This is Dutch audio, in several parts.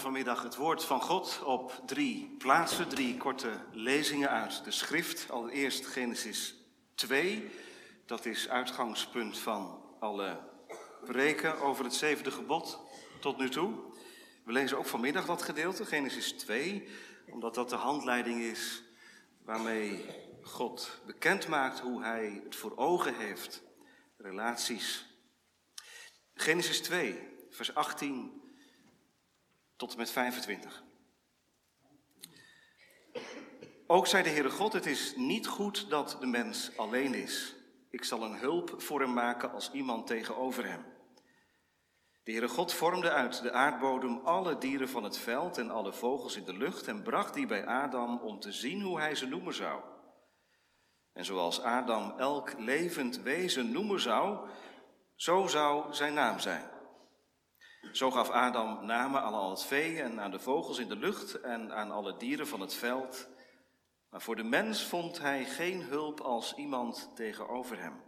vanmiddag het woord van God op drie plaatsen, drie korte lezingen uit de schrift. Allereerst Genesis 2, dat is uitgangspunt van alle preken over het zevende gebod tot nu toe. We lezen ook vanmiddag dat gedeelte, Genesis 2, omdat dat de handleiding is waarmee God bekend maakt hoe hij het voor ogen heeft, relaties. Genesis 2, vers 18 tot en met 25. Ook zei de Heere God, het is niet goed dat de mens alleen is. Ik zal een hulp voor hem maken als iemand tegenover hem. De Heere God vormde uit de aardbodem alle dieren van het veld en alle vogels in de lucht en bracht die bij Adam om te zien hoe hij ze noemen zou. En zoals Adam elk levend wezen noemen zou, zo zou zijn naam zijn. Zo gaf Adam namen aan al het vee en aan de vogels in de lucht en aan alle dieren van het veld. Maar voor de mens vond hij geen hulp als iemand tegenover hem.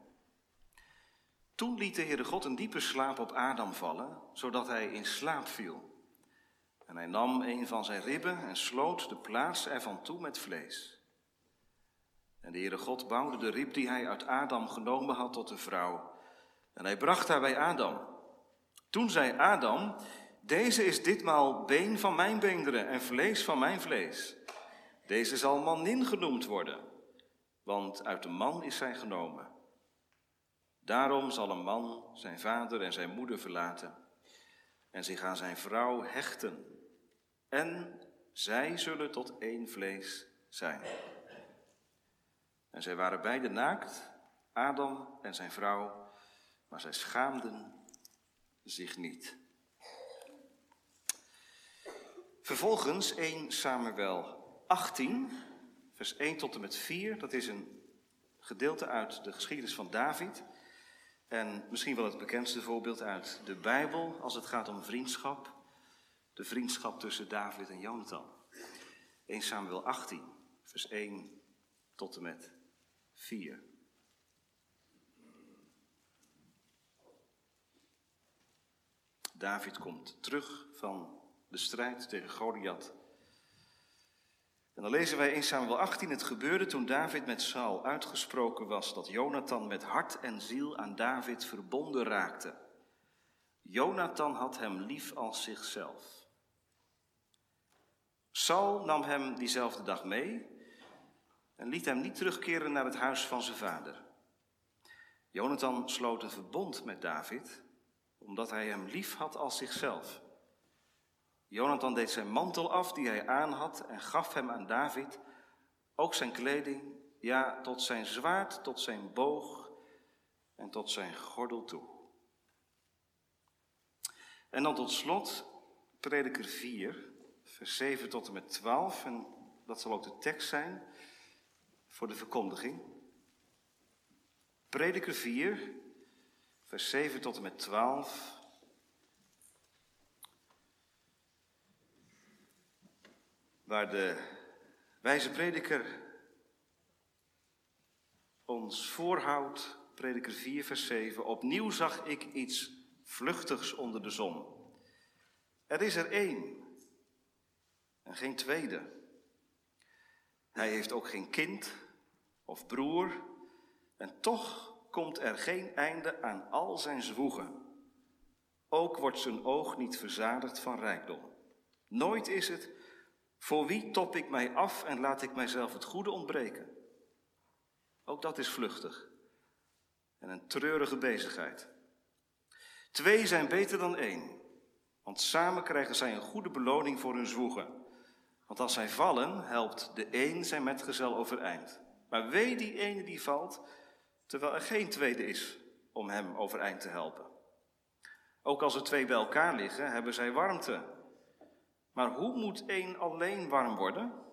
Toen liet de Heere God een diepe slaap op Adam vallen, zodat hij in slaap viel. En hij nam een van zijn ribben en sloot de plaats ervan toe met vlees. En de Heere God bouwde de rib die hij uit Adam genomen had tot een vrouw. En hij bracht haar bij Adam. Toen zei Adam, deze is ditmaal been van mijn beenderen en vlees van mijn vlees. Deze zal manin genoemd worden, want uit de man is zij genomen. Daarom zal een man zijn vader en zijn moeder verlaten en zich aan zijn vrouw hechten. En zij zullen tot één vlees zijn. En zij waren beide naakt, Adam en zijn vrouw, maar zij schaamden zich niet. Vervolgens 1 Samuel 18, vers 1 tot en met 4. Dat is een gedeelte uit de geschiedenis van David. En misschien wel het bekendste voorbeeld uit de Bijbel als het gaat om vriendschap. De vriendschap tussen David en Jonathan. 1 Samuel 18, vers 1 tot en met 4. David komt terug van de strijd tegen Goliath. En dan lezen wij in Samuel 18, het gebeurde toen David met Saul uitgesproken was dat Jonathan met hart en ziel aan David verbonden raakte. Jonathan had hem lief als zichzelf. Saul nam hem diezelfde dag mee en liet hem niet terugkeren naar het huis van zijn vader. Jonathan sloot een verbond met David omdat hij hem lief had als zichzelf. Jonathan deed zijn mantel af die hij aan had en gaf hem aan David, ook zijn kleding, ja, tot zijn zwaard, tot zijn boog en tot zijn gordel toe. En dan tot slot prediker 4, vers 7 tot en met 12, en dat zal ook de tekst zijn voor de verkondiging. Prediker 4, vers 7 tot en met 12. Waar de wijze prediker ons voorhoudt, prediker 4, vers 7. Opnieuw zag ik iets vluchtigs onder de zon. Er is er één en geen tweede. Hij heeft ook geen kind of broer en toch komt er geen einde aan al zijn zwoegen. Ook wordt zijn oog niet verzadigd van rijkdom. Nooit is het, voor wie top ik mij af en laat ik mijzelf het goede ontbreken. Ook dat is vluchtig en een treurige bezigheid. Twee zijn beter dan één, want samen krijgen zij een goede beloning voor hun zwoegen. Want als zij vallen, helpt de een zijn metgezel overeind. Maar wee die ene die valt, terwijl er geen tweede is om hem overeind te helpen. Ook als er twee bij elkaar liggen, hebben zij warmte. Maar hoe moet één alleen warm worden?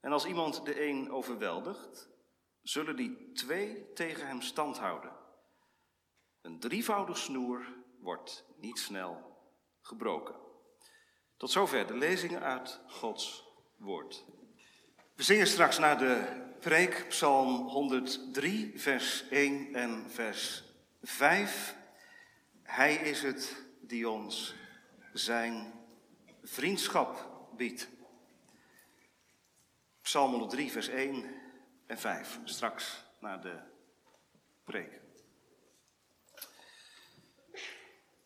En als iemand de een overweldigt, zullen die twee tegen hem stand houden. Een drievoudig snoer wordt niet snel gebroken. Tot zover de lezingen uit Gods woord. We zingen straks naar de preek, Psalm 103, vers 1 en vers 5. Hij is het die ons zijn vriendschap biedt. Psalm 103, vers 1 en 5, straks naar de preek.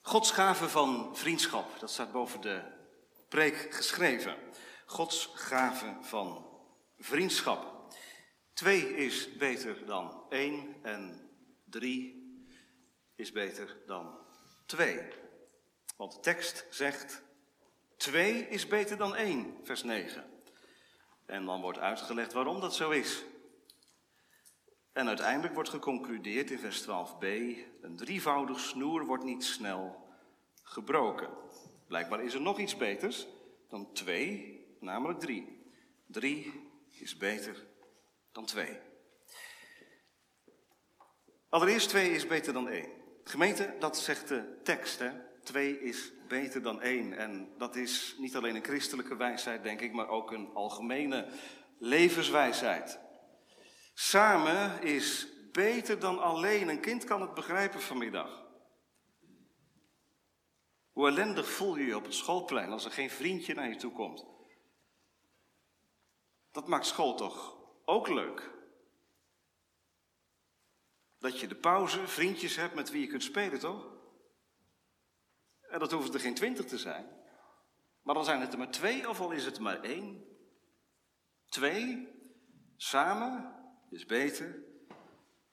Gods gave van vriendschap, dat staat boven de preek geschreven. Gods gave van vriendschap. Twee is beter dan één en drie is beter dan twee. Want de tekst zegt, twee is beter dan één, vers 9. En dan wordt uitgelegd waarom dat zo is. En uiteindelijk wordt geconcludeerd in vers 12b, een drievoudig snoer wordt niet snel gebroken. Blijkbaar is er nog iets beters dan twee, namelijk drie. Drie is beter dan twee. Allereerst twee is beter dan één. Gemeente, dat zegt de tekst, hè? Twee is beter dan één. En dat is niet alleen een christelijke wijsheid, denk ik, maar ook een algemene levenswijsheid. Samen is beter dan alleen. Een kind kan het begrijpen vanmiddag. Hoe ellendig voel je je op het schoolplein als er geen vriendje naar je toe komt? Dat maakt school toch ook leuk? Dat je de pauze vriendjes hebt met wie je kunt spelen, toch? En dat hoeven er geen twintig te zijn. Maar dan zijn het er maar twee, of al is het maar één. Twee, samen, is beter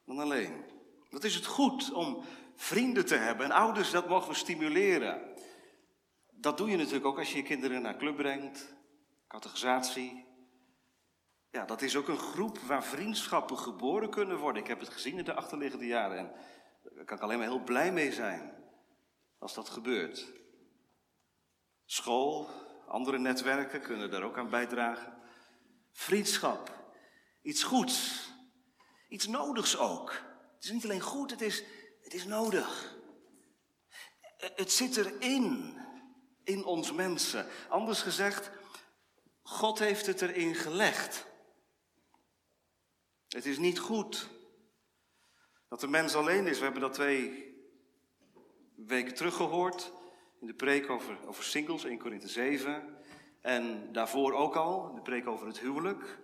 dan alleen. Dat is het goed om vrienden te hebben. En ouders, dat mogen we stimuleren. Dat doe je natuurlijk ook als je je kinderen naar club brengt, categorisatie. Ja, dat is ook een groep waar vriendschappen geboren kunnen worden. Ik heb het gezien in de achterliggende jaren en daar kan ik alleen maar heel blij mee zijn als dat gebeurt. School, andere netwerken kunnen daar ook aan bijdragen. Vriendschap, iets goeds, iets nodigs ook. Het is niet alleen goed, het is, het is nodig. Het zit erin, in ons mensen. Anders gezegd, God heeft het erin gelegd. Het is niet goed dat de mens alleen is. We hebben dat twee weken terug gehoord in de preek over, over singles, 1 Korinthe 7. En daarvoor ook al, in de preek over het huwelijk.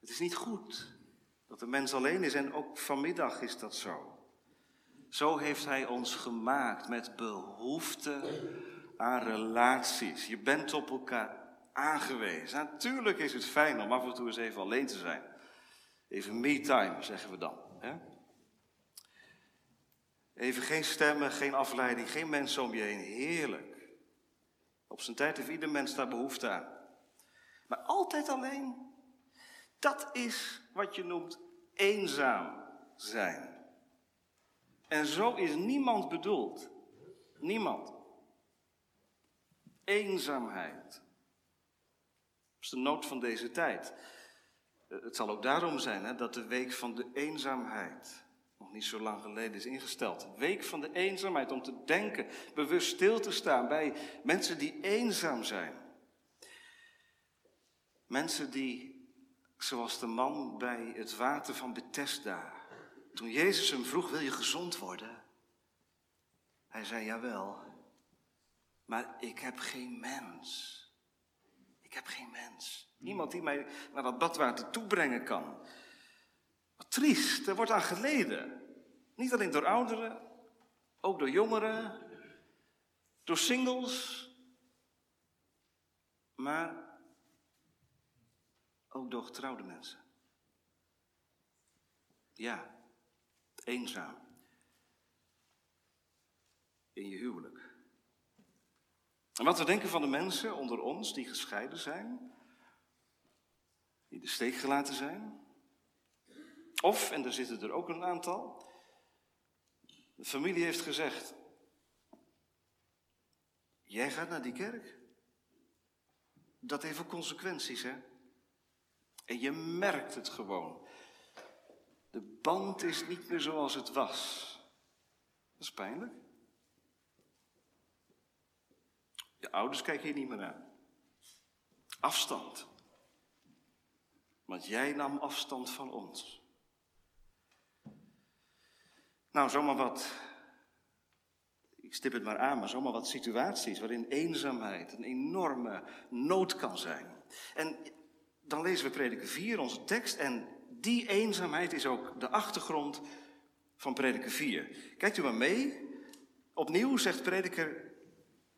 Het is niet goed dat de mens alleen is en ook vanmiddag is dat zo. Zo heeft Hij ons gemaakt met behoefte aan relaties. Je bent op elkaar aangewezen. Natuurlijk is het fijn om af en toe eens even alleen te zijn. Even me-time, zeggen we dan. Hè? Even geen stemmen, geen afleiding, geen mensen om je heen. Heerlijk. Op zijn tijd heeft ieder mens daar behoefte aan. Maar altijd alleen, dat is wat je noemt eenzaam zijn. En zo is niemand bedoeld. Niemand. Eenzaamheid. Dat is de nood van deze tijd. Het zal ook daarom zijn hè, dat de week van de eenzaamheid nog niet zo lang geleden is ingesteld. Week van de eenzaamheid, om te denken, bewust stil te staan bij mensen die eenzaam zijn. Mensen die, zoals de man bij het water van Bethesda, toen Jezus hem vroeg, wil je gezond worden? Hij zei, jawel, maar ik heb geen mens. Ik heb geen mens. Niemand die mij naar dat badwater toebrengen kan. Wat triest, er wordt aan geleden. Niet alleen door ouderen, ook door jongeren, door singles, maar ook door getrouwde mensen. Ja, eenzaam. In je huwelijk. En wat we denken van de mensen onder ons die gescheiden zijn, die de steek gelaten zijn. Of, en er zitten er ook een aantal, de familie heeft gezegd, jij gaat naar die kerk. Dat heeft ook consequenties, hè? En je merkt het gewoon. De band is niet meer zoals het was. Dat is pijnlijk. Je ouders kijken je niet meer aan. Afstand. Want jij nam afstand van ons. Nou, zomaar wat. ik stip het maar aan, maar zomaar wat situaties waarin eenzaamheid een enorme nood kan zijn. En dan lezen we prediker 4, onze tekst, en die eenzaamheid is ook de achtergrond van prediker 4. Kijkt u maar mee. Opnieuw zegt, prediker,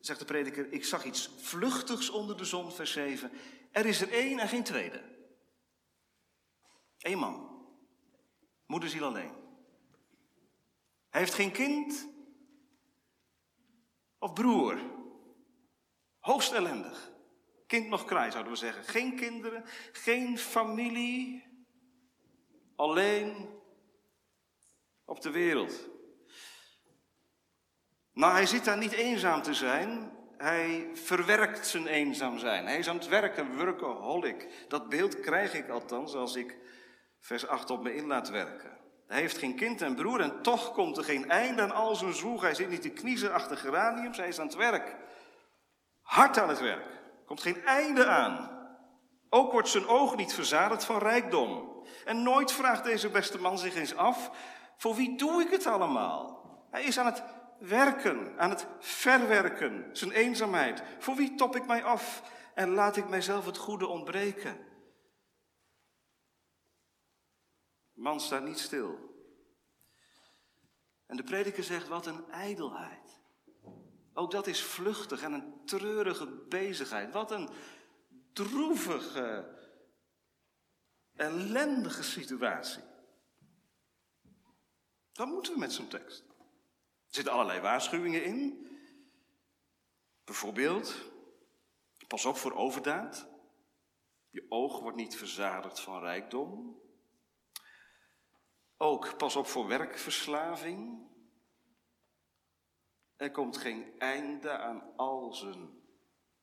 zegt de prediker, ik zag iets vluchtigs onder de zon, vers 7. Er is er één en geen tweede. Eén man. Moederziel alleen. Hij heeft geen kind of broer. Hoogst ellendig. Kind nog kraai zouden we zeggen. Geen kinderen, geen familie. Alleen op de wereld. Nou, hij zit daar niet eenzaam te zijn. Hij verwerkt zijn eenzaam zijn. Hij is aan het werken, workaholic. Dat beeld krijg ik althans als ik vers 8 op me in laat werken. Hij heeft geen kind en broer en toch komt er geen einde aan al zijn zwoeg. Hij zit niet te kniezen achter geraniums, hij is aan het werk. Hard aan het werk. Komt geen einde aan. Ook wordt zijn oog niet verzadigd van rijkdom. En nooit vraagt deze beste man zich eens af, voor wie doe ik het allemaal? Hij is aan het werken, aan het verwerken, zijn eenzaamheid. Voor wie top ik mij af en laat ik mijzelf het goede ontbreken? Man staat niet stil. En de prediker zegt, wat een ijdelheid. Ook dat is vluchtig en een treurige bezigheid. Wat een droevige, ellendige situatie. Wat moeten we met zo'n tekst? Er zitten allerlei waarschuwingen in. Bijvoorbeeld, pas op voor overdaad. Je oog wordt niet verzadigd van rijkdom. Ook pas op voor werkverslaving. Er komt geen einde aan al zijn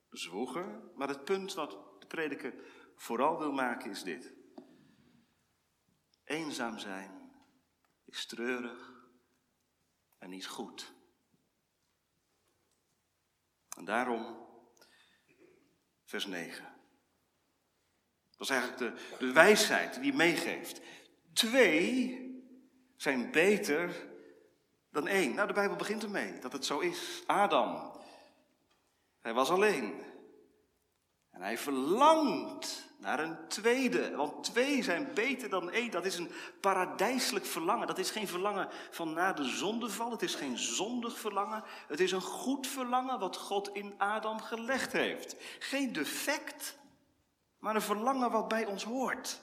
zwoegen. Maar het punt wat de prediker vooral wil maken is dit. Eenzaam zijn is treurig en niet goed. En daarom vers 9. Dat is eigenlijk de, de wijsheid die meegeeft. Twee zijn beter dan één. Nou, de Bijbel begint ermee dat het zo is. Adam, hij was alleen. En hij verlangt naar een tweede. Want twee zijn beter dan één. Dat is een paradijselijk verlangen. Dat is geen verlangen van na de zondeval. Het is geen zondig verlangen. Het is een goed verlangen wat God in Adam gelegd heeft. Geen defect, maar een verlangen wat bij ons hoort.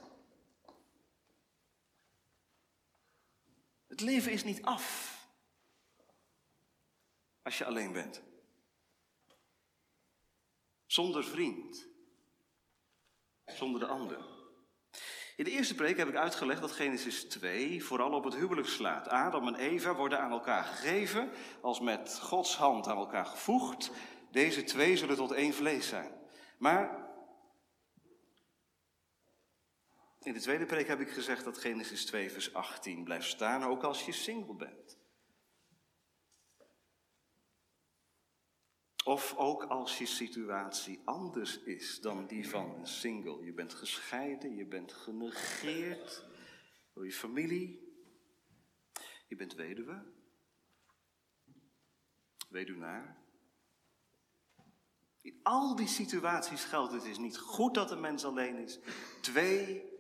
Het leven is niet af als je alleen bent. Zonder vriend. Zonder de ander. In de eerste preek heb ik uitgelegd dat Genesis 2 vooral op het huwelijk slaat. Adam en Eva worden aan elkaar gegeven, als met Gods hand aan elkaar gevoegd. Deze twee zullen tot één vlees zijn. Maar in de tweede preek heb ik gezegd dat Genesis 2 vers 18 blijft staan, ook als je single bent. Of ook als je situatie anders is dan die van een single. Je bent gescheiden, je bent genegeerd door je familie. Je bent weduwe, weduwnaar. In al die situaties geldt het is niet goed dat een mens alleen is. Twee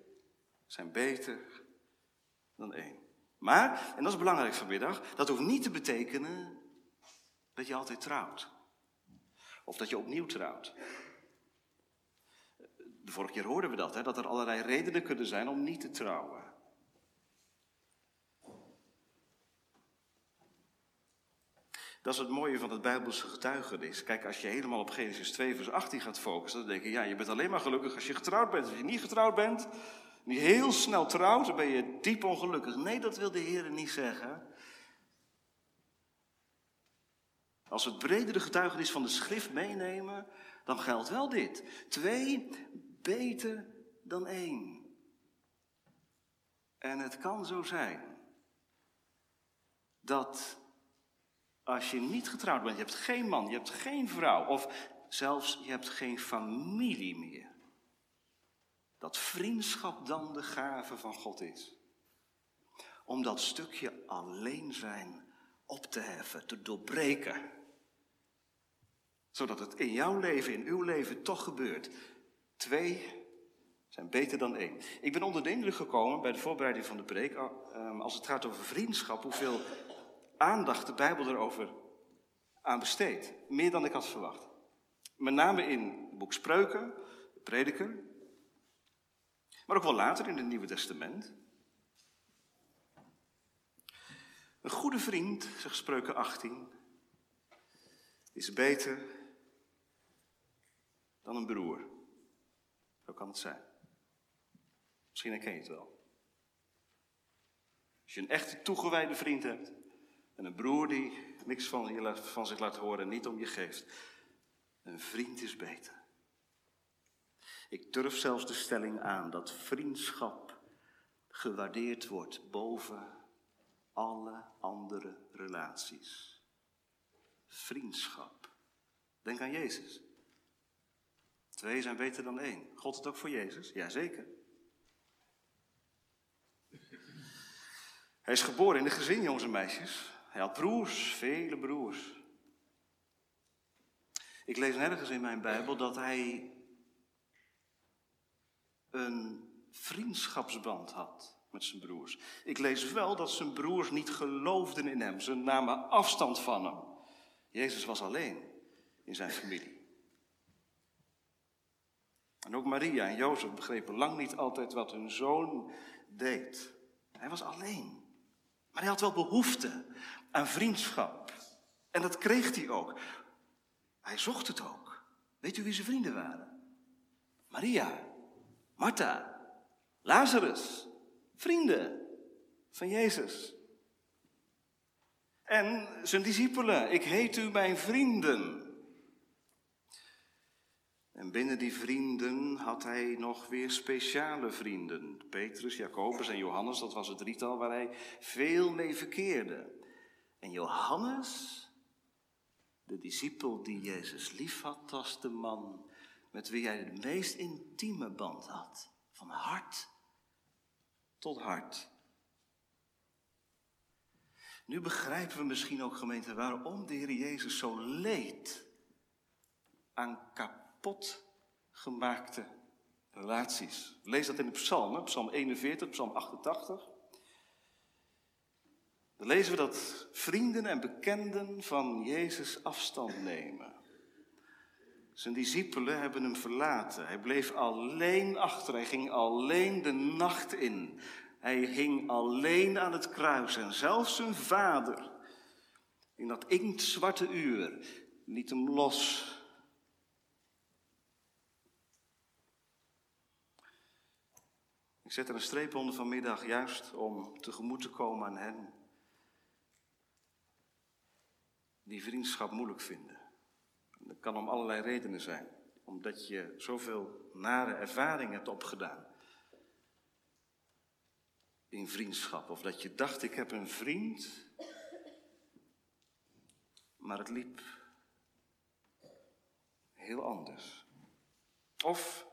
zijn beter dan één. Maar, en dat is belangrijk vanmiddag, dat hoeft niet te betekenen dat je altijd trouwt. Of dat je opnieuw trouwt. De vorige keer hoorden we dat, hè, dat er allerlei redenen kunnen zijn om niet te trouwen. Dat is het mooie van het Bijbelse getuigenis. Kijk, als je helemaal op Genesis 2, vers 18 gaat focussen, dan denk je, ja, je bent alleen maar gelukkig als je getrouwd bent. Als je niet getrouwd bent, niet heel snel trouwt, dan ben je diep ongelukkig. Nee, dat wil de Heer niet zeggen. Als we het bredere getuigenis van de schrift meenemen, dan geldt wel dit. Twee beter dan één. En het kan zo zijn dat als je niet getrouwd bent, je hebt geen man, je hebt geen vrouw, of zelfs je hebt geen familie meer, dat vriendschap dan de gave van God is. Om dat stukje alleen zijn op te heffen, te doorbreken. Zodat het in jouw leven, in uw leven toch gebeurt. Twee zijn beter dan één. Ik ben onder de indruk gekomen bij de voorbereiding van de preek, ehm, als het gaat over vriendschap, hoeveel aandacht de Bijbel erover aan besteedt. Meer dan ik had verwacht. Met name in het boek Spreuken, de Prediker, maar ook wel later in het Nieuwe Testament. Een goede vriend, zegt Spreuken 18, is beter dan een broer. Zo kan het zijn. Misschien herken je het wel. Als je een echte toegewijde vriend hebt en een broer die niks van, je, van zich laat horen en niet om je geeft, een vriend is beter. Ik durf zelfs de stelling aan dat vriendschap gewaardeerd wordt boven alle andere relaties. Vriendschap. Denk aan Jezus. Twee zijn beter dan één. God het ook voor Jezus? Jazeker. Hij is geboren in een gezin, jongens en meisjes. Hij had broers, vele broers. Ik lees nergens in mijn Bijbel dat hij een vriendschapsband had met zijn broers. Ik lees wel dat zijn broers niet geloofden in hem. Ze namen afstand van hem. Jezus was alleen in zijn familie. En ook Maria en Jozef begrepen lang niet altijd wat hun zoon deed. Hij was alleen. Maar hij had wel behoefte aan vriendschap. En dat kreeg hij ook. Hij zocht het ook. Weet u wie zijn vrienden waren? Maria, Martha, Lazarus, vrienden van Jezus. En zijn discipelen, ik heet u mijn vrienden. En binnen die vrienden had hij nog weer speciale vrienden. Petrus, Jacobus en Johannes, dat was het drietal waar hij veel mee verkeerde. En Johannes, de discipel die Jezus lief had, was de man met wie hij de meest intieme band had. Van hart tot hart. Nu begrijpen we misschien ook, gemeente, waarom de Heer Jezus zo leed aan kapot gemaakte relaties. Lees dat in de psalmen, psalm 41, psalm 88. Dan lezen we dat vrienden en bekenden van Jezus afstand nemen. Zijn discipelen hebben hem verlaten. Hij bleef alleen achter. Hij ging alleen de nacht in. Hij hing alleen aan het kruis. En zelfs zijn vader, in dat inktzwarte uur, liet hem los. Ik zet er een streep onder vanmiddag, juist om tegemoet te komen aan hen die vriendschap moeilijk vinden. Dat kan om allerlei redenen zijn. Omdat je zoveel nare ervaringen hebt opgedaan. In vriendschap. Of dat je dacht, ik heb een vriend. Maar het liep heel anders. Of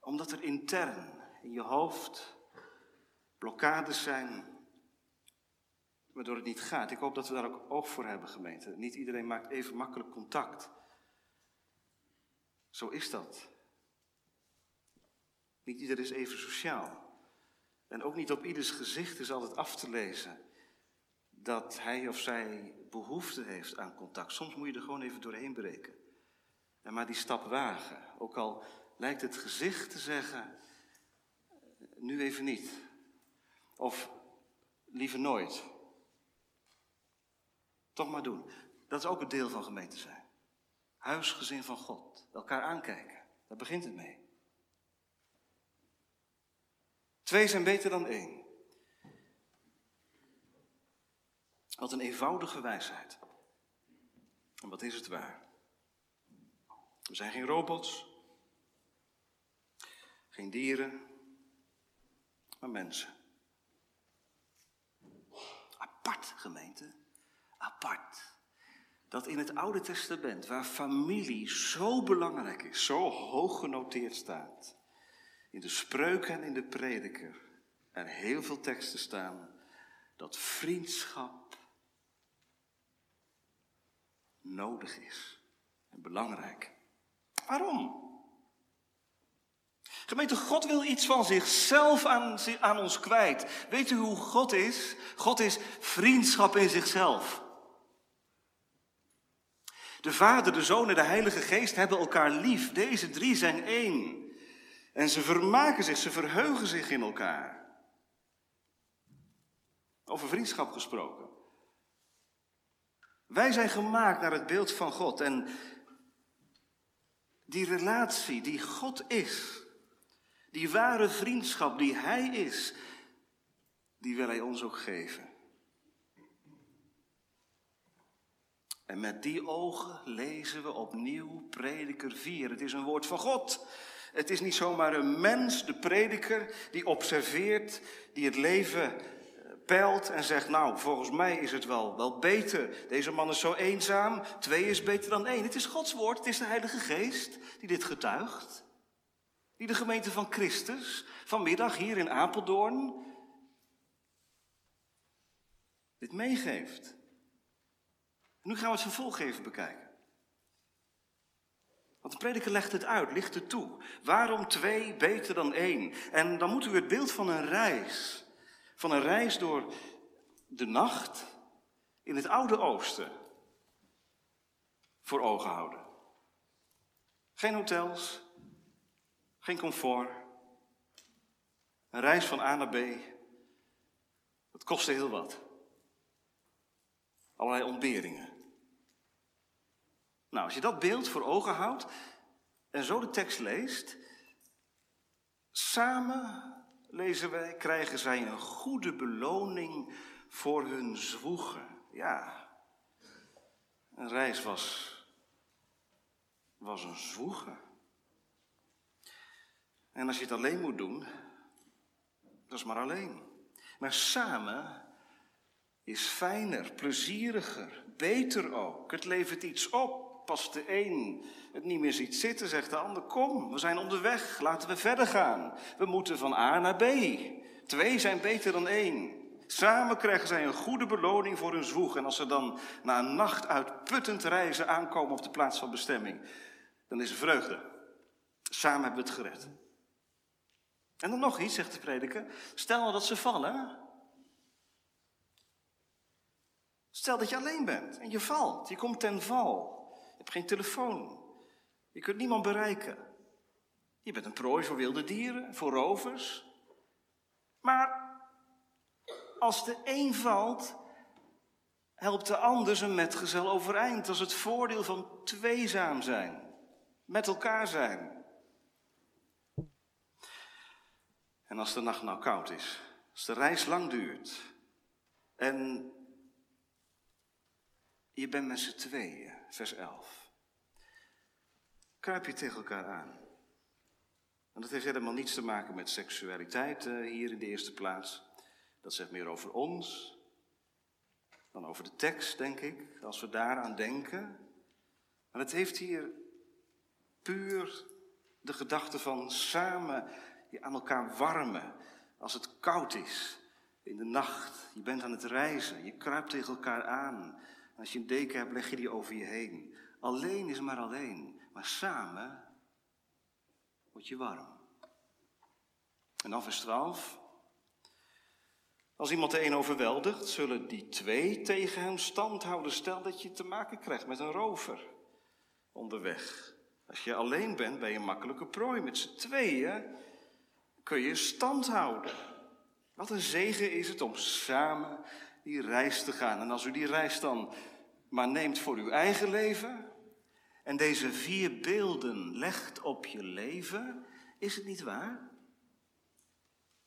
omdat er intern in je hoofd blokkades zijn waardoor het niet gaat. Ik hoop dat we daar ook oog voor hebben, gemeente. Niet iedereen maakt even makkelijk contact. Zo is dat. Niet iedereen is even sociaal. En ook niet op ieders gezicht is altijd af te lezen dat hij of zij behoefte heeft aan contact. Soms moet je er gewoon even doorheen breken. En maar die stap wagen. Ook al lijkt het gezicht te zeggen, nu even niet. Of liever nooit. Toch maar doen. Dat is ook een deel van gemeente zijn. Huisgezin van God. Elkaar aankijken. Daar begint het mee. Twee zijn beter dan één. Wat een eenvoudige wijsheid. En wat is het waar? We zijn geen robots, geen dieren, maar mensen. Apart gemeente apart. Dat in het Oude Testament, waar familie zo belangrijk is, zo hoog genoteerd staat, in de spreuken en in de prediker, er heel veel teksten staan dat vriendschap nodig is en belangrijk. Waarom? Gemeente, God wil iets van zichzelf aan, aan ons kwijt. Weet u hoe God is? God is vriendschap in zichzelf. De Vader, de Zoon en de Heilige Geest hebben elkaar lief. Deze drie zijn één. En ze vermaken zich, ze verheugen zich in elkaar. Over vriendschap gesproken. Wij zijn gemaakt naar het beeld van God. En die relatie die God is, die ware vriendschap die Hij is, die wil Hij ons ook geven. En met die ogen lezen we opnieuw Prediker 4. Het is een woord van God. Het is niet zomaar een mens, de prediker, die observeert, die het leven eh, peilt en zegt, nou, volgens mij is het wel, wel beter. Deze man is zo eenzaam, twee is beter dan één. Het is Gods woord, het is de Heilige Geest die dit getuigt. Die de gemeente van Christus vanmiddag hier in Apeldoorn dit meegeeft. Nu gaan we het vervolg even bekijken. Want de prediker legt het uit, licht het toe. Waarom twee beter dan één? En dan moet u het beeld van een reis, van een reis door de nacht in het Oude Oosten voor ogen houden. Geen hotels, geen comfort. Een reis van A naar B. Dat kostte heel wat. Allerlei ontberingen. Nou, als je dat beeld voor ogen houdt en zo de tekst leest, samen, lezen wij, krijgen zij een goede beloning voor hun zwoegen. Ja, een reis was, was een zwoegen. En als je het alleen moet doen, dat is maar alleen. Maar samen is fijner, plezieriger, beter ook. Het levert iets op. Pas de een het niet meer ziet zitten, zegt de ander: Kom, we zijn onderweg, laten we verder gaan. We moeten van A naar B. Twee zijn beter dan één. Samen krijgen zij een goede beloning voor hun zwoeg. En als ze dan na een nacht uitputtend reizen aankomen op de plaats van bestemming, dan is er vreugde. Samen hebben we het gered. En dan nog iets, zegt de prediker. Stel dat ze vallen. Stel dat je alleen bent en je valt, je komt ten val. Je hebt geen telefoon. Je kunt niemand bereiken. Je bent een prooi voor wilde dieren, voor rovers. Maar als de een valt, helpt de ander zijn metgezel overeind. Dat is het voordeel van tweezaam zijn, met elkaar zijn. En als de nacht nou koud is, als de reis lang duurt en je bent met z'n tweeën, vers 11. Kruip je tegen elkaar aan. En dat heeft helemaal niets te maken met seksualiteit uh, hier in de eerste plaats. Dat zegt meer over ons dan over de tekst, denk ik, als we daaraan denken. Maar het heeft hier puur de gedachte van samen je aan elkaar warmen als het koud is in de nacht. Je bent aan het reizen, je kruipt tegen elkaar aan. Als je een deken hebt, leg je die over je heen. Alleen is maar alleen, maar samen word je warm. En dan vers 12. Als iemand de een overweldigt, zullen die twee tegen hem stand houden. Stel dat je te maken krijgt met een rover onderweg. Als je alleen bent, ben je een makkelijke prooi. Met z'n tweeën kun je stand houden. Wat een zegen is het om samen die reis te gaan. En als u die reis dan maar neemt voor uw eigen leven en deze vier beelden legt op je leven, is het niet waar?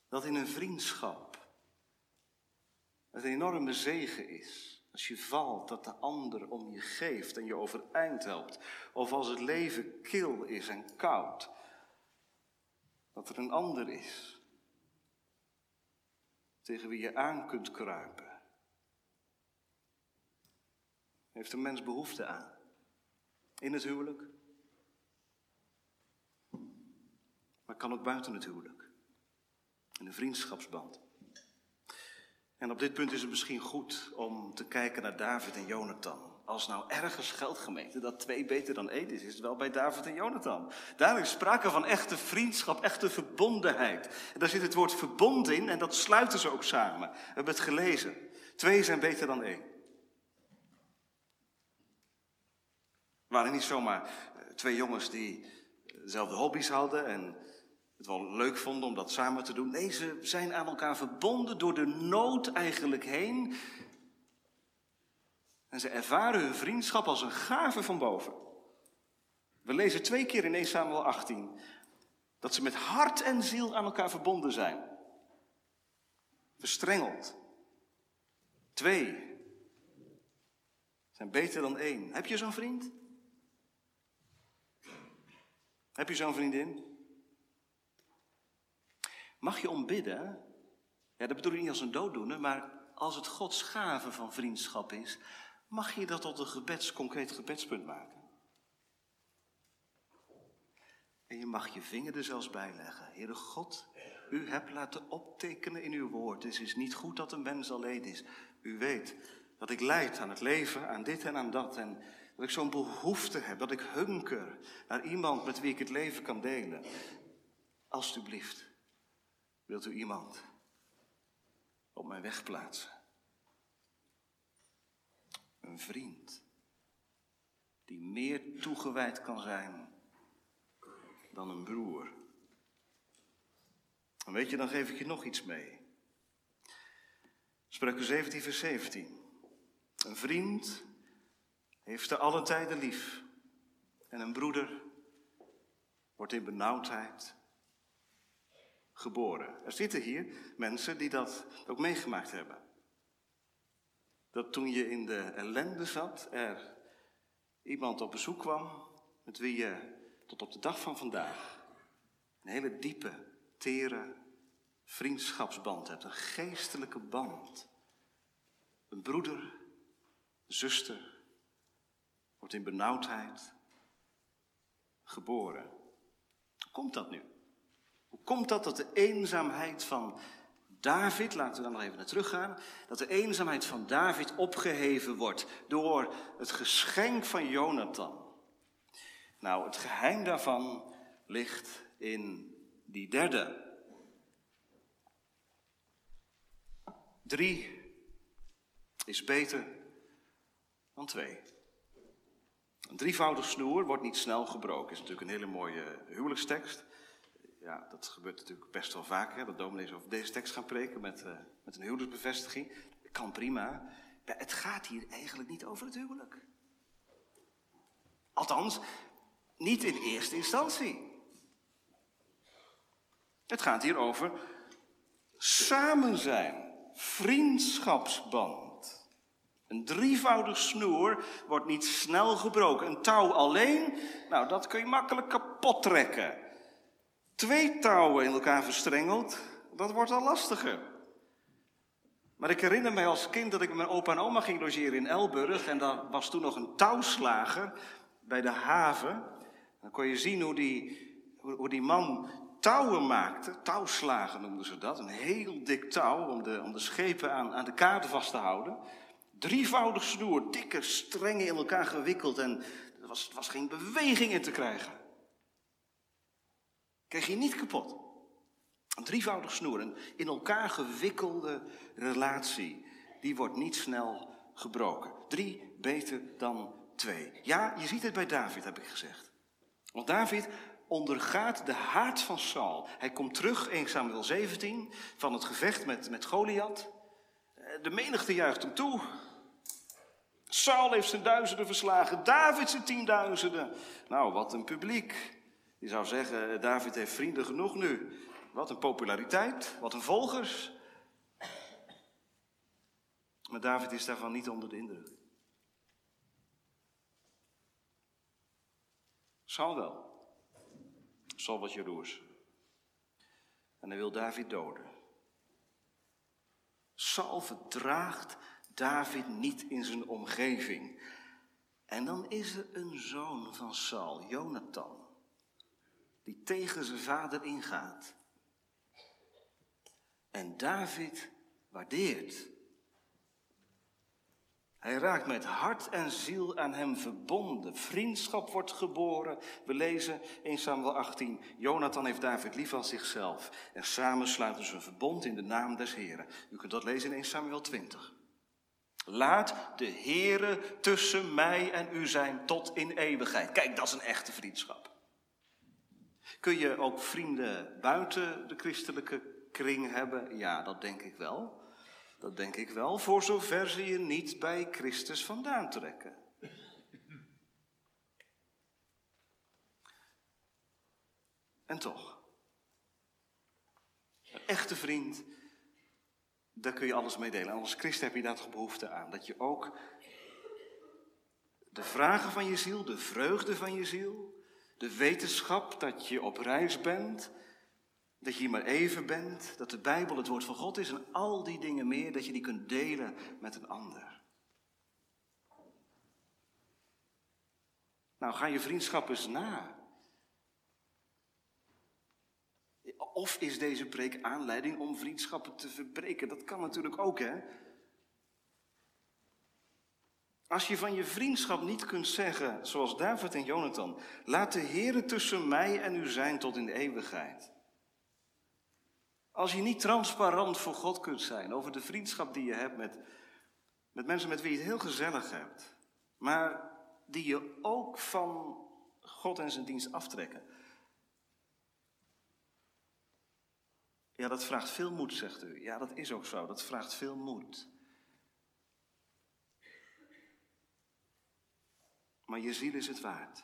Dat in een vriendschap het een enorme zegen is. Als je valt, dat de ander om je geeft en je overeind helpt. Of als het leven kil is en koud, dat er een ander is tegen wie je aan kunt kruipen heeft een mens behoefte aan? In het huwelijk, maar kan ook buiten het huwelijk. In een vriendschapsband. En op dit punt is het misschien goed om te kijken naar David en Jonathan. Als nou ergens geldt gemeente dat twee beter dan één is, is het wel bij David en Jonathan. Daar is sprake van echte vriendschap, echte verbondenheid. En daar zit het woord verbonden in en dat sluiten ze ook samen. We hebben het gelezen. Twee zijn beter dan één. Het waren niet zomaar eh, twee jongens die dezelfde hobby's hadden en het wel leuk vonden om dat samen te doen. Nee, ze zijn aan elkaar verbonden door de nood eigenlijk heen. En ze ervaren hun vriendschap als een gave van boven. We lezen twee keer in 1 Samuel 18 dat ze met hart en ziel aan elkaar verbonden zijn. Verstrengeld. Twee zijn beter dan één. Heb je zo'n vriend? Heb je zo'n vriendin? Mag je ombidden? Ja, dat bedoel ik niet als een dooddoener, maar als het Gods gave van vriendschap is, mag je dat tot een gebeds, concreet gebedspunt maken. En je mag je vinger er zelfs bij leggen. Heere God, u hebt laten optekenen in uw woord. Het is niet goed dat een mens alleen is. U weet dat ik leid aan het leven, aan dit en aan dat. En dat ik zo'n behoefte heb, dat ik hunker naar iemand met wie ik het leven kan delen. Alsjeblieft, wilt u iemand op mijn weg plaatsen? Een vriend die meer toegewijd kan zijn dan een broer. En weet je, dan geef ik je nog iets mee. Spreuken 17, vers 17. Een vriend heeft te alle tijden lief. En een broeder wordt in benauwdheid geboren. Er zitten hier mensen die dat ook meegemaakt hebben. Dat toen je in de ellende zat, er iemand op bezoek kwam met wie je tot op de dag van vandaag een hele diepe, tere vriendschapsband hebt. Een geestelijke band. Een broeder, zuster, wordt in benauwdheid geboren. Hoe komt dat nu? Hoe komt dat dat de eenzaamheid van David, laten we dan nog even naar teruggaan, dat de eenzaamheid van David opgeheven wordt door het geschenk van Jonathan? Nou, het geheim daarvan ligt in die derde. Drie is beter dan twee. Een drievoudig snoer wordt niet snel gebroken. Is natuurlijk een hele mooie huwelijkstekst. Ja, dat gebeurt natuurlijk best wel vaak, hè, dat dominees over deze tekst gaan preken met, uh, met een huwelijksbevestiging. Kan prima. Maar het gaat hier eigenlijk niet over het huwelijk. Althans, niet in eerste instantie. Het gaat hier over samen zijn, vriendschapsband. Een drievoudig snoer wordt niet snel gebroken. Een touw alleen, nou dat kun je makkelijk kapot trekken. Twee touwen in elkaar verstrengeld, dat wordt al lastiger. Maar ik herinner mij als kind dat ik met mijn opa en oma ging logeren in Elburg. En daar was toen nog een touwslager bij de haven. Dan kon je zien hoe die, hoe die man touwen maakte. Touwslagen noemden ze dat. Een heel dik touw om de, om de schepen aan, aan de kaarten vast te houden. Drievoudig snoer, dikke strengen in elkaar gewikkeld en er was, was geen beweging in te krijgen. Kreeg je niet kapot. Een drievoudig snoer, een in elkaar gewikkelde relatie, die wordt niet snel gebroken. Drie beter dan twee. Ja, je ziet het bij David, heb ik gezegd. Want David ondergaat de haat van Saul. Hij komt terug, 1 Samuel 17, van het gevecht met, met Goliath. De menigte juicht hem toe. Saul heeft zijn duizenden verslagen, David zijn tienduizenden. Nou, wat een publiek. Je zou zeggen, David heeft vrienden genoeg nu. Wat een populariteit, wat een volgers. Maar David is daarvan niet onder de indruk. Saul wel. Saul was jaloers. En hij wil David doden. Saul verdraagt David niet in zijn omgeving. En dan is er een zoon van Saul, Jonathan, die tegen zijn vader ingaat. En David waardeert. Hij raakt met hart en ziel aan hem verbonden. Vriendschap wordt geboren. We lezen in Samuel 18. Jonathan heeft David lief als zichzelf. En samen sluiten ze een verbond in de naam des Heren. U kunt dat lezen in 1 Samuel 20. Laat de Heere tussen mij en u zijn tot in eeuwigheid. Kijk, dat is een echte vriendschap. Kun je ook vrienden buiten de christelijke kring hebben? Ja, dat denk ik wel. Dat denk ik wel, voor zover ze je niet bij Christus vandaan trekken. En toch, een echte vriend, daar kun je alles mee delen. En als christ heb je daar toch behoefte aan. Dat je ook de vragen van je ziel, de vreugde van je ziel, de wetenschap dat je op reis bent, dat je hier maar even bent, dat de Bijbel het woord van God is en al die dingen meer, dat je die kunt delen met een ander. Nou, ga je vriendschap eens na. Of is deze preek aanleiding om vriendschappen te verbreken? Dat kan natuurlijk ook, hè? Als je van je vriendschap niet kunt zeggen, zoals David en Jonathan, laat de Heer tussen mij en u zijn tot in de eeuwigheid. Als je niet transparant voor God kunt zijn over de vriendschap die je hebt met, met mensen met wie je het heel gezellig hebt, maar die je ook van God en zijn dienst aftrekken. Ja, dat vraagt veel moed, zegt u. Ja, dat is ook zo. Dat vraagt veel moed. Maar je ziel is het waard.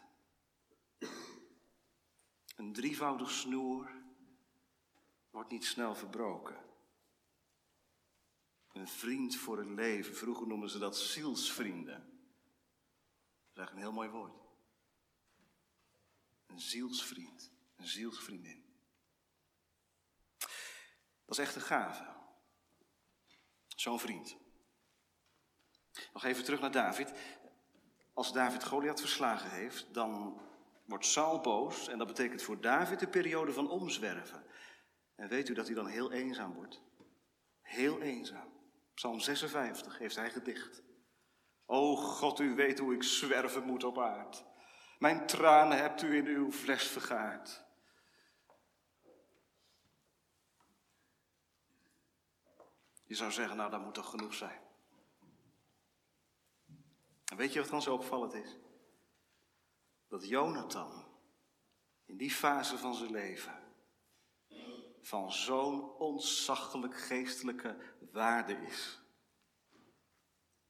Een drievoudig snoer wordt niet snel verbroken. Een vriend voor het leven. Vroeger noemden ze dat zielsvrienden. Dat is eigenlijk een heel mooi woord. Een zielsvriend. Een zielsvriendin. Dat is echt een gave. Zo'n vriend. Nog even terug naar David. Als David Goliath verslagen heeft, dan wordt Saul boos. En dat betekent voor David een periode van omzwerven. En weet u dat hij dan heel eenzaam wordt? Heel eenzaam. Psalm 56 heeft hij gedicht. O God, u weet hoe ik zwerven moet op aard. Mijn tranen hebt u in uw fles vergaard. Je zou zeggen, nou dat moet toch genoeg zijn. Weet je wat dan zo opvallend is? Dat Jonathan in die fase van zijn leven van zo'n ontzaglijk geestelijke waarde is.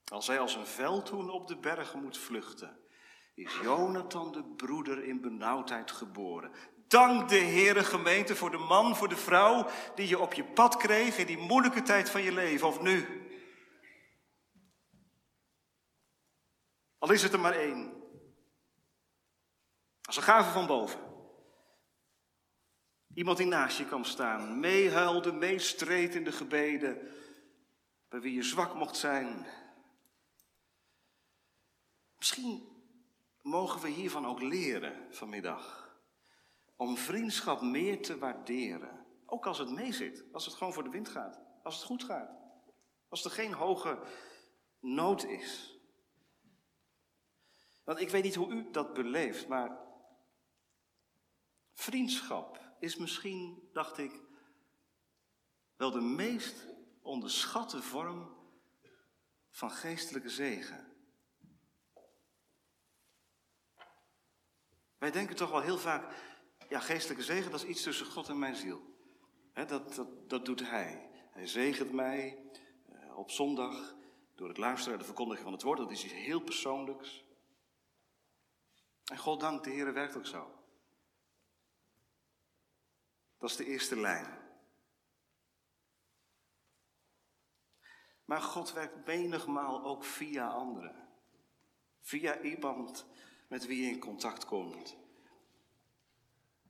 Als hij als een veldhoen op de bergen moet vluchten, is Jonathan de broeder in benauwdheid geboren. Dank de Heere gemeente voor de man, voor de vrouw die je op je pad kreeg in die moeilijke tijd van je leven, of nu. Al is het er maar één. Als een gave van boven. Iemand die naast je kan staan, meehuilde, meestreed in de gebeden, bij wie je zwak mocht zijn. Misschien mogen we hiervan ook leren vanmiddag. Om vriendschap meer te waarderen. Ook als het meezit, als het gewoon voor de wind gaat, als het goed gaat. Als er geen hoge nood is. Want ik weet niet hoe u dat beleeft, maar vriendschap is misschien, dacht ik, wel de meest onderschatte vorm van geestelijke zegen. Wij denken toch wel heel vaak, ja, geestelijke zegen, dat is iets tussen God en mijn ziel. dat, dat, dat doet Hij. Hij zegent mij uh, op zondag door het luisteren en de verkondiging van het woord. Dat is iets heel persoonlijks. En God dank, de Heer werkt ook zo. Dat is de eerste lijn. Maar God werkt menigmaal ook via anderen. Via iemand met wie je in contact komt.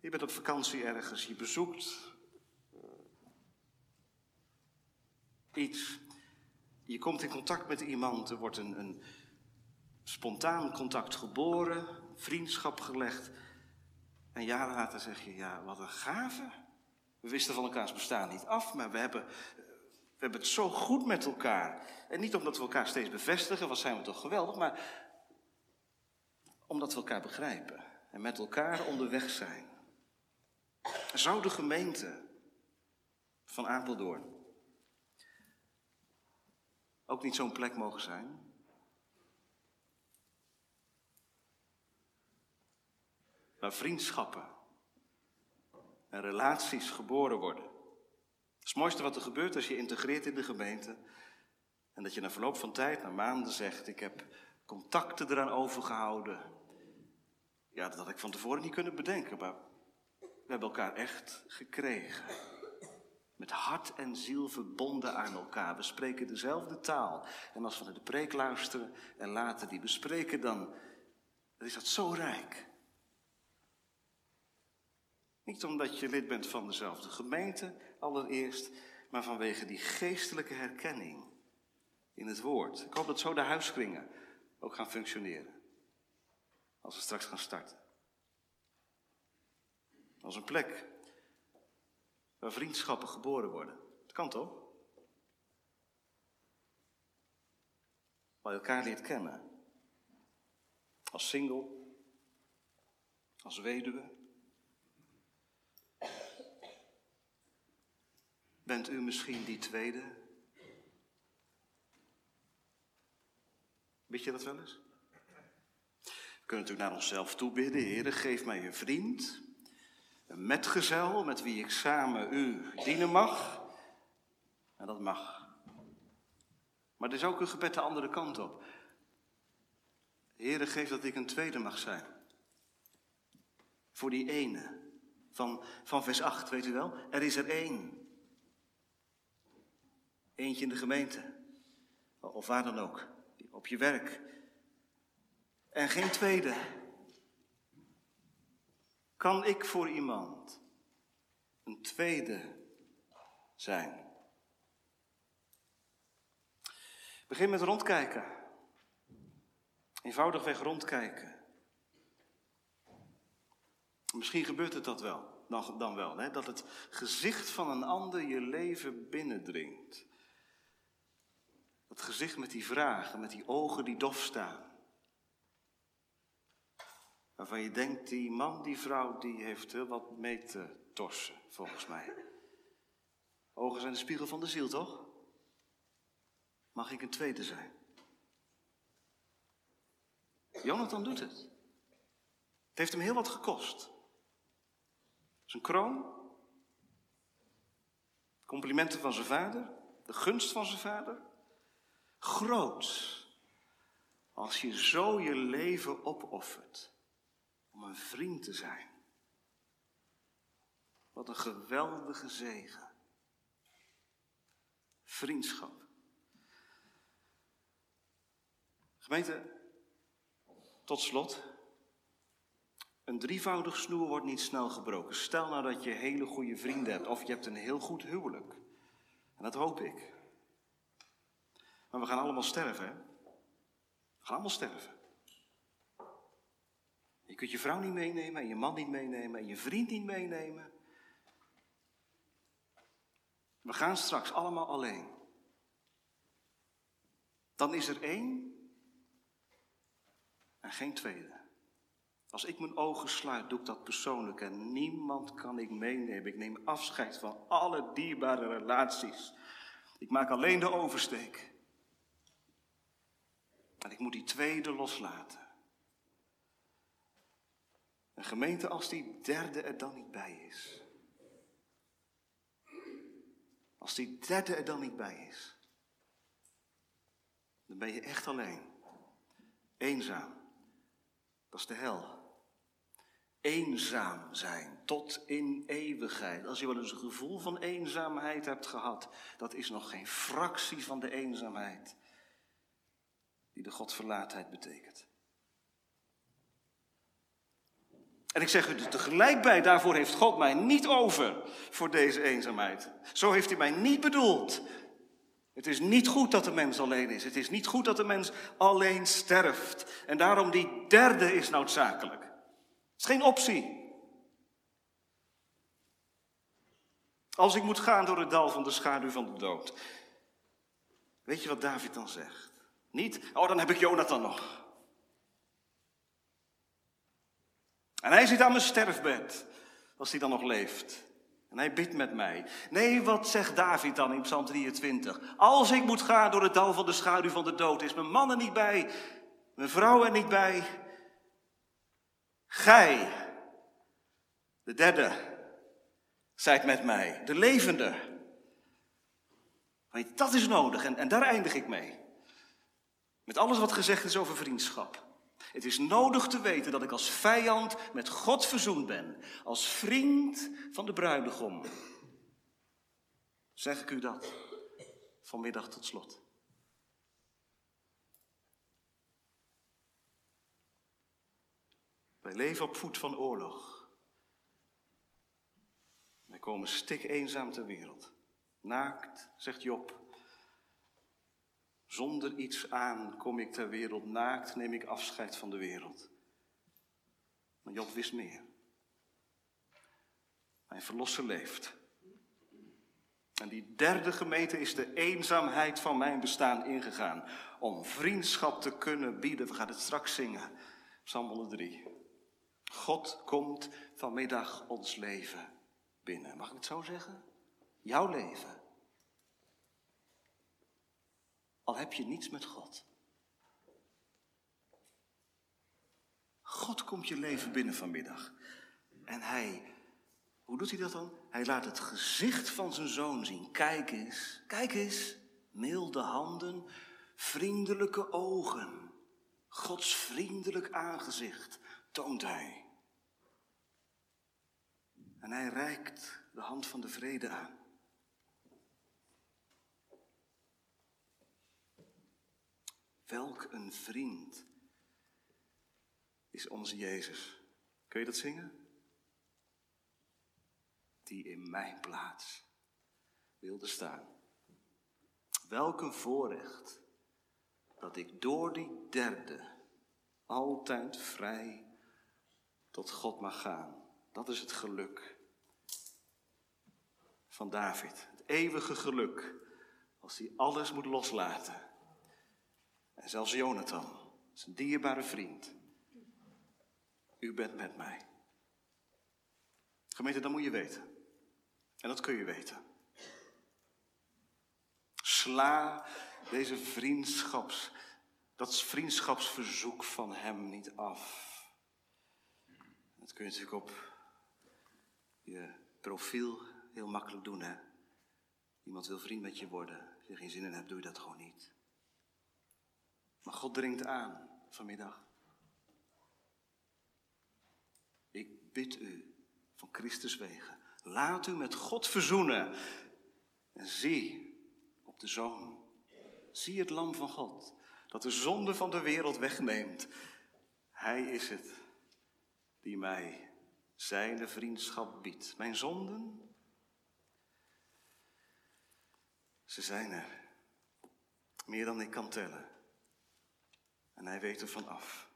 Je bent op vakantie ergens, je bezoekt uh, iets. Je komt in contact met iemand, er wordt een, een spontaan contact geboren, vriendschap gelegd. En jaren later zeg je, ja, wat een gave. We wisten van elkaars bestaan niet af, maar we hebben We hebben het zo goed met elkaar. En niet omdat we elkaar steeds bevestigen, wat zijn we toch geweldig, maar omdat we elkaar begrijpen en met elkaar onderweg zijn. Zou de gemeente van Apeldoorn ook niet zo'n plek mogen zijn? Waar vriendschappen en relaties geboren worden. Het is mooiste wat er gebeurt als je integreert in de gemeente. En dat je na verloop van tijd, na maanden zegt, ik heb contacten eraan overgehouden. Ja, dat had ik van tevoren niet kunnen bedenken, maar we hebben elkaar echt gekregen. Met hart en ziel verbonden aan elkaar. We spreken dezelfde taal. En als we naar de preek luisteren en later die bespreken, dan is dat zo rijk. Niet omdat je lid bent van dezelfde gemeente, allereerst, maar vanwege die geestelijke herkenning in het woord. Ik hoop dat zo de huiskringen ook gaan functioneren. Als we straks gaan starten. Als een plek waar vriendschappen geboren worden. Dat kan toch? Waar je elkaar leert kennen. Als single, als weduwe. Bent u misschien die tweede? Weet je dat wel eens? We kunnen natuurlijk naar onszelf toe bidden. Heer, geef mij een vriend, een metgezel met wie ik samen u dienen mag. En dat mag. Maar er is ook een gebed de andere kant op. Heer, geef dat ik een tweede mag zijn. Voor die ene. Van, van vers 8, weet u wel? Er is er één. Eentje in de gemeente. Of waar dan ook. Op je werk. En geen tweede. Kan ik voor iemand een tweede zijn? Begin met rondkijken. Eenvoudigweg rondkijken. Misschien gebeurt het dat wel, dan, dan wel, hè? dat het gezicht van een ander je leven binnendringt. Dat gezicht met die vragen, met die ogen die dof staan. Waarvan je denkt, die man, die vrouw, die heeft heel wat mee te torsen, volgens mij. Ogen zijn de spiegel van de ziel, toch? Mag ik een tweede zijn? Jonathan doet het. Het heeft hem heel wat gekost. Zijn kroon, complimenten van zijn vader, de gunst van zijn vader. Groot als je zo je leven opoffert om een vriend te zijn. Wat een geweldige zegen. Vriendschap. Gemeente, tot slot. Een drievoudig snoer wordt niet snel gebroken. Stel nou dat je hele goede vrienden hebt of je hebt een heel goed huwelijk. En dat hoop ik. Maar we gaan allemaal sterven, hè? We gaan allemaal sterven. Je kunt je vrouw niet meenemen en je man niet meenemen en je vriend niet meenemen. We gaan straks allemaal alleen. Dan is er één en geen tweede. Als ik mijn ogen sluit, doe ik dat persoonlijk en niemand kan ik meenemen. Ik neem afscheid van alle dierbare relaties. Ik maak alleen de oversteek. En ik moet die tweede loslaten. Een gemeente als die derde er dan niet bij is. Als die derde er dan niet bij is. Dan ben je echt alleen. Eenzaam. Dat is de hel. Eenzaam zijn tot in eeuwigheid. Als je wel eens een gevoel van eenzaamheid hebt gehad, dat is nog geen fractie van de eenzaamheid die de Godverlaatheid betekent. En ik zeg u er tegelijk bij, daarvoor heeft God mij niet over voor deze eenzaamheid. Zo heeft hij mij niet bedoeld. Het is niet goed dat de mens alleen is. Het is niet goed dat de mens alleen sterft. En daarom die derde is noodzakelijk. Het is geen optie. Als ik moet gaan door het dal van de schaduw van de dood, Weet je wat David dan zegt? Niet, oh dan heb ik Jonathan nog. En hij zit aan mijn sterfbed, als hij dan nog leeft. En hij bidt met mij. Nee, wat zegt David dan in Psalm 23? Als ik moet gaan door het dal van de schaduw van de dood, is mijn man er niet bij, mijn vrouw er niet bij. Gij, de derde, zijt met mij, de levende. Dat is nodig en, en daar eindig ik mee. Met alles wat gezegd is over vriendschap. Het is nodig te weten dat ik als vijand met God verzoend ben, als vriend van de bruidegom. Zeg ik u dat vanmiddag tot slot. Wij leven op voet van oorlog. Wij komen stik eenzaam ter wereld. Naakt, zegt Job. Zonder iets aan kom ik ter wereld. Naakt neem ik afscheid van de wereld. Maar Job wist meer. Mijn verlosser leeft. En die derde gemeente is de eenzaamheid van mijn bestaan ingegaan. Om vriendschap te kunnen bieden. We gaan het straks zingen. Psalm 103. God komt vanmiddag ons leven binnen. Mag ik het zo zeggen? Jouw leven. Al heb je niets met God. God komt je leven binnen vanmiddag. En hij, hoe doet hij dat dan? Hij laat het gezicht van zijn zoon zien. Kijk eens, kijk eens. Milde handen, vriendelijke ogen. Gods vriendelijk aangezicht toont hij. En hij reikt de hand van de vrede aan. Welk een vriend is onze Jezus. Kun je dat zingen? Die in mijn plaats wilde staan. Welk een voorrecht dat ik door die derde altijd vrij tot God mag gaan. Dat is het geluk van David. Het eeuwige geluk als hij alles moet loslaten. En zelfs Jonathan, zijn dierbare vriend. U bent met mij. Gemeente, dat moet je weten. En dat kun je weten. Sla deze vriendschaps, dat vriendschapsverzoek van hem niet af. Dat kun je natuurlijk op je profiel heel makkelijk doen, hè? Iemand wil vriend met je worden. Als je geen zin in hebt, doe je dat gewoon niet. Maar God dringt aan vanmiddag. Ik bid u van Christus wegen. Laat u met God verzoenen. En zie op de Zoon. Zie het Lam van God. Dat de zonde van de wereld wegneemt. Hij is het die mij zijn vriendschap biedt. Mijn zonden, ze zijn er. Meer dan ik kan tellen. En hij weet er van af.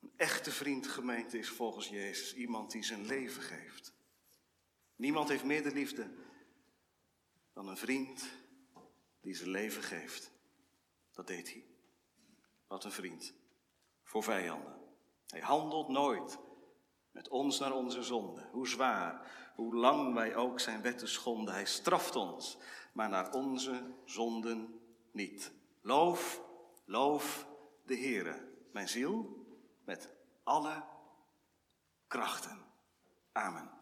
Een echte vriend gemeente is volgens Jezus iemand die zijn leven geeft. Niemand heeft meer de liefde dan een vriend die zijn leven geeft. Dat deed hij. Wat een vriend. Voor vijanden. Hij handelt nooit met ons naar onze zonde. Hoe zwaar, hoe lang wij ook zijn wetten schonden. Hij straft ons, maar naar onze zonden niet. Loof, loof de Heere, mijn ziel, met alle krachten. Amen.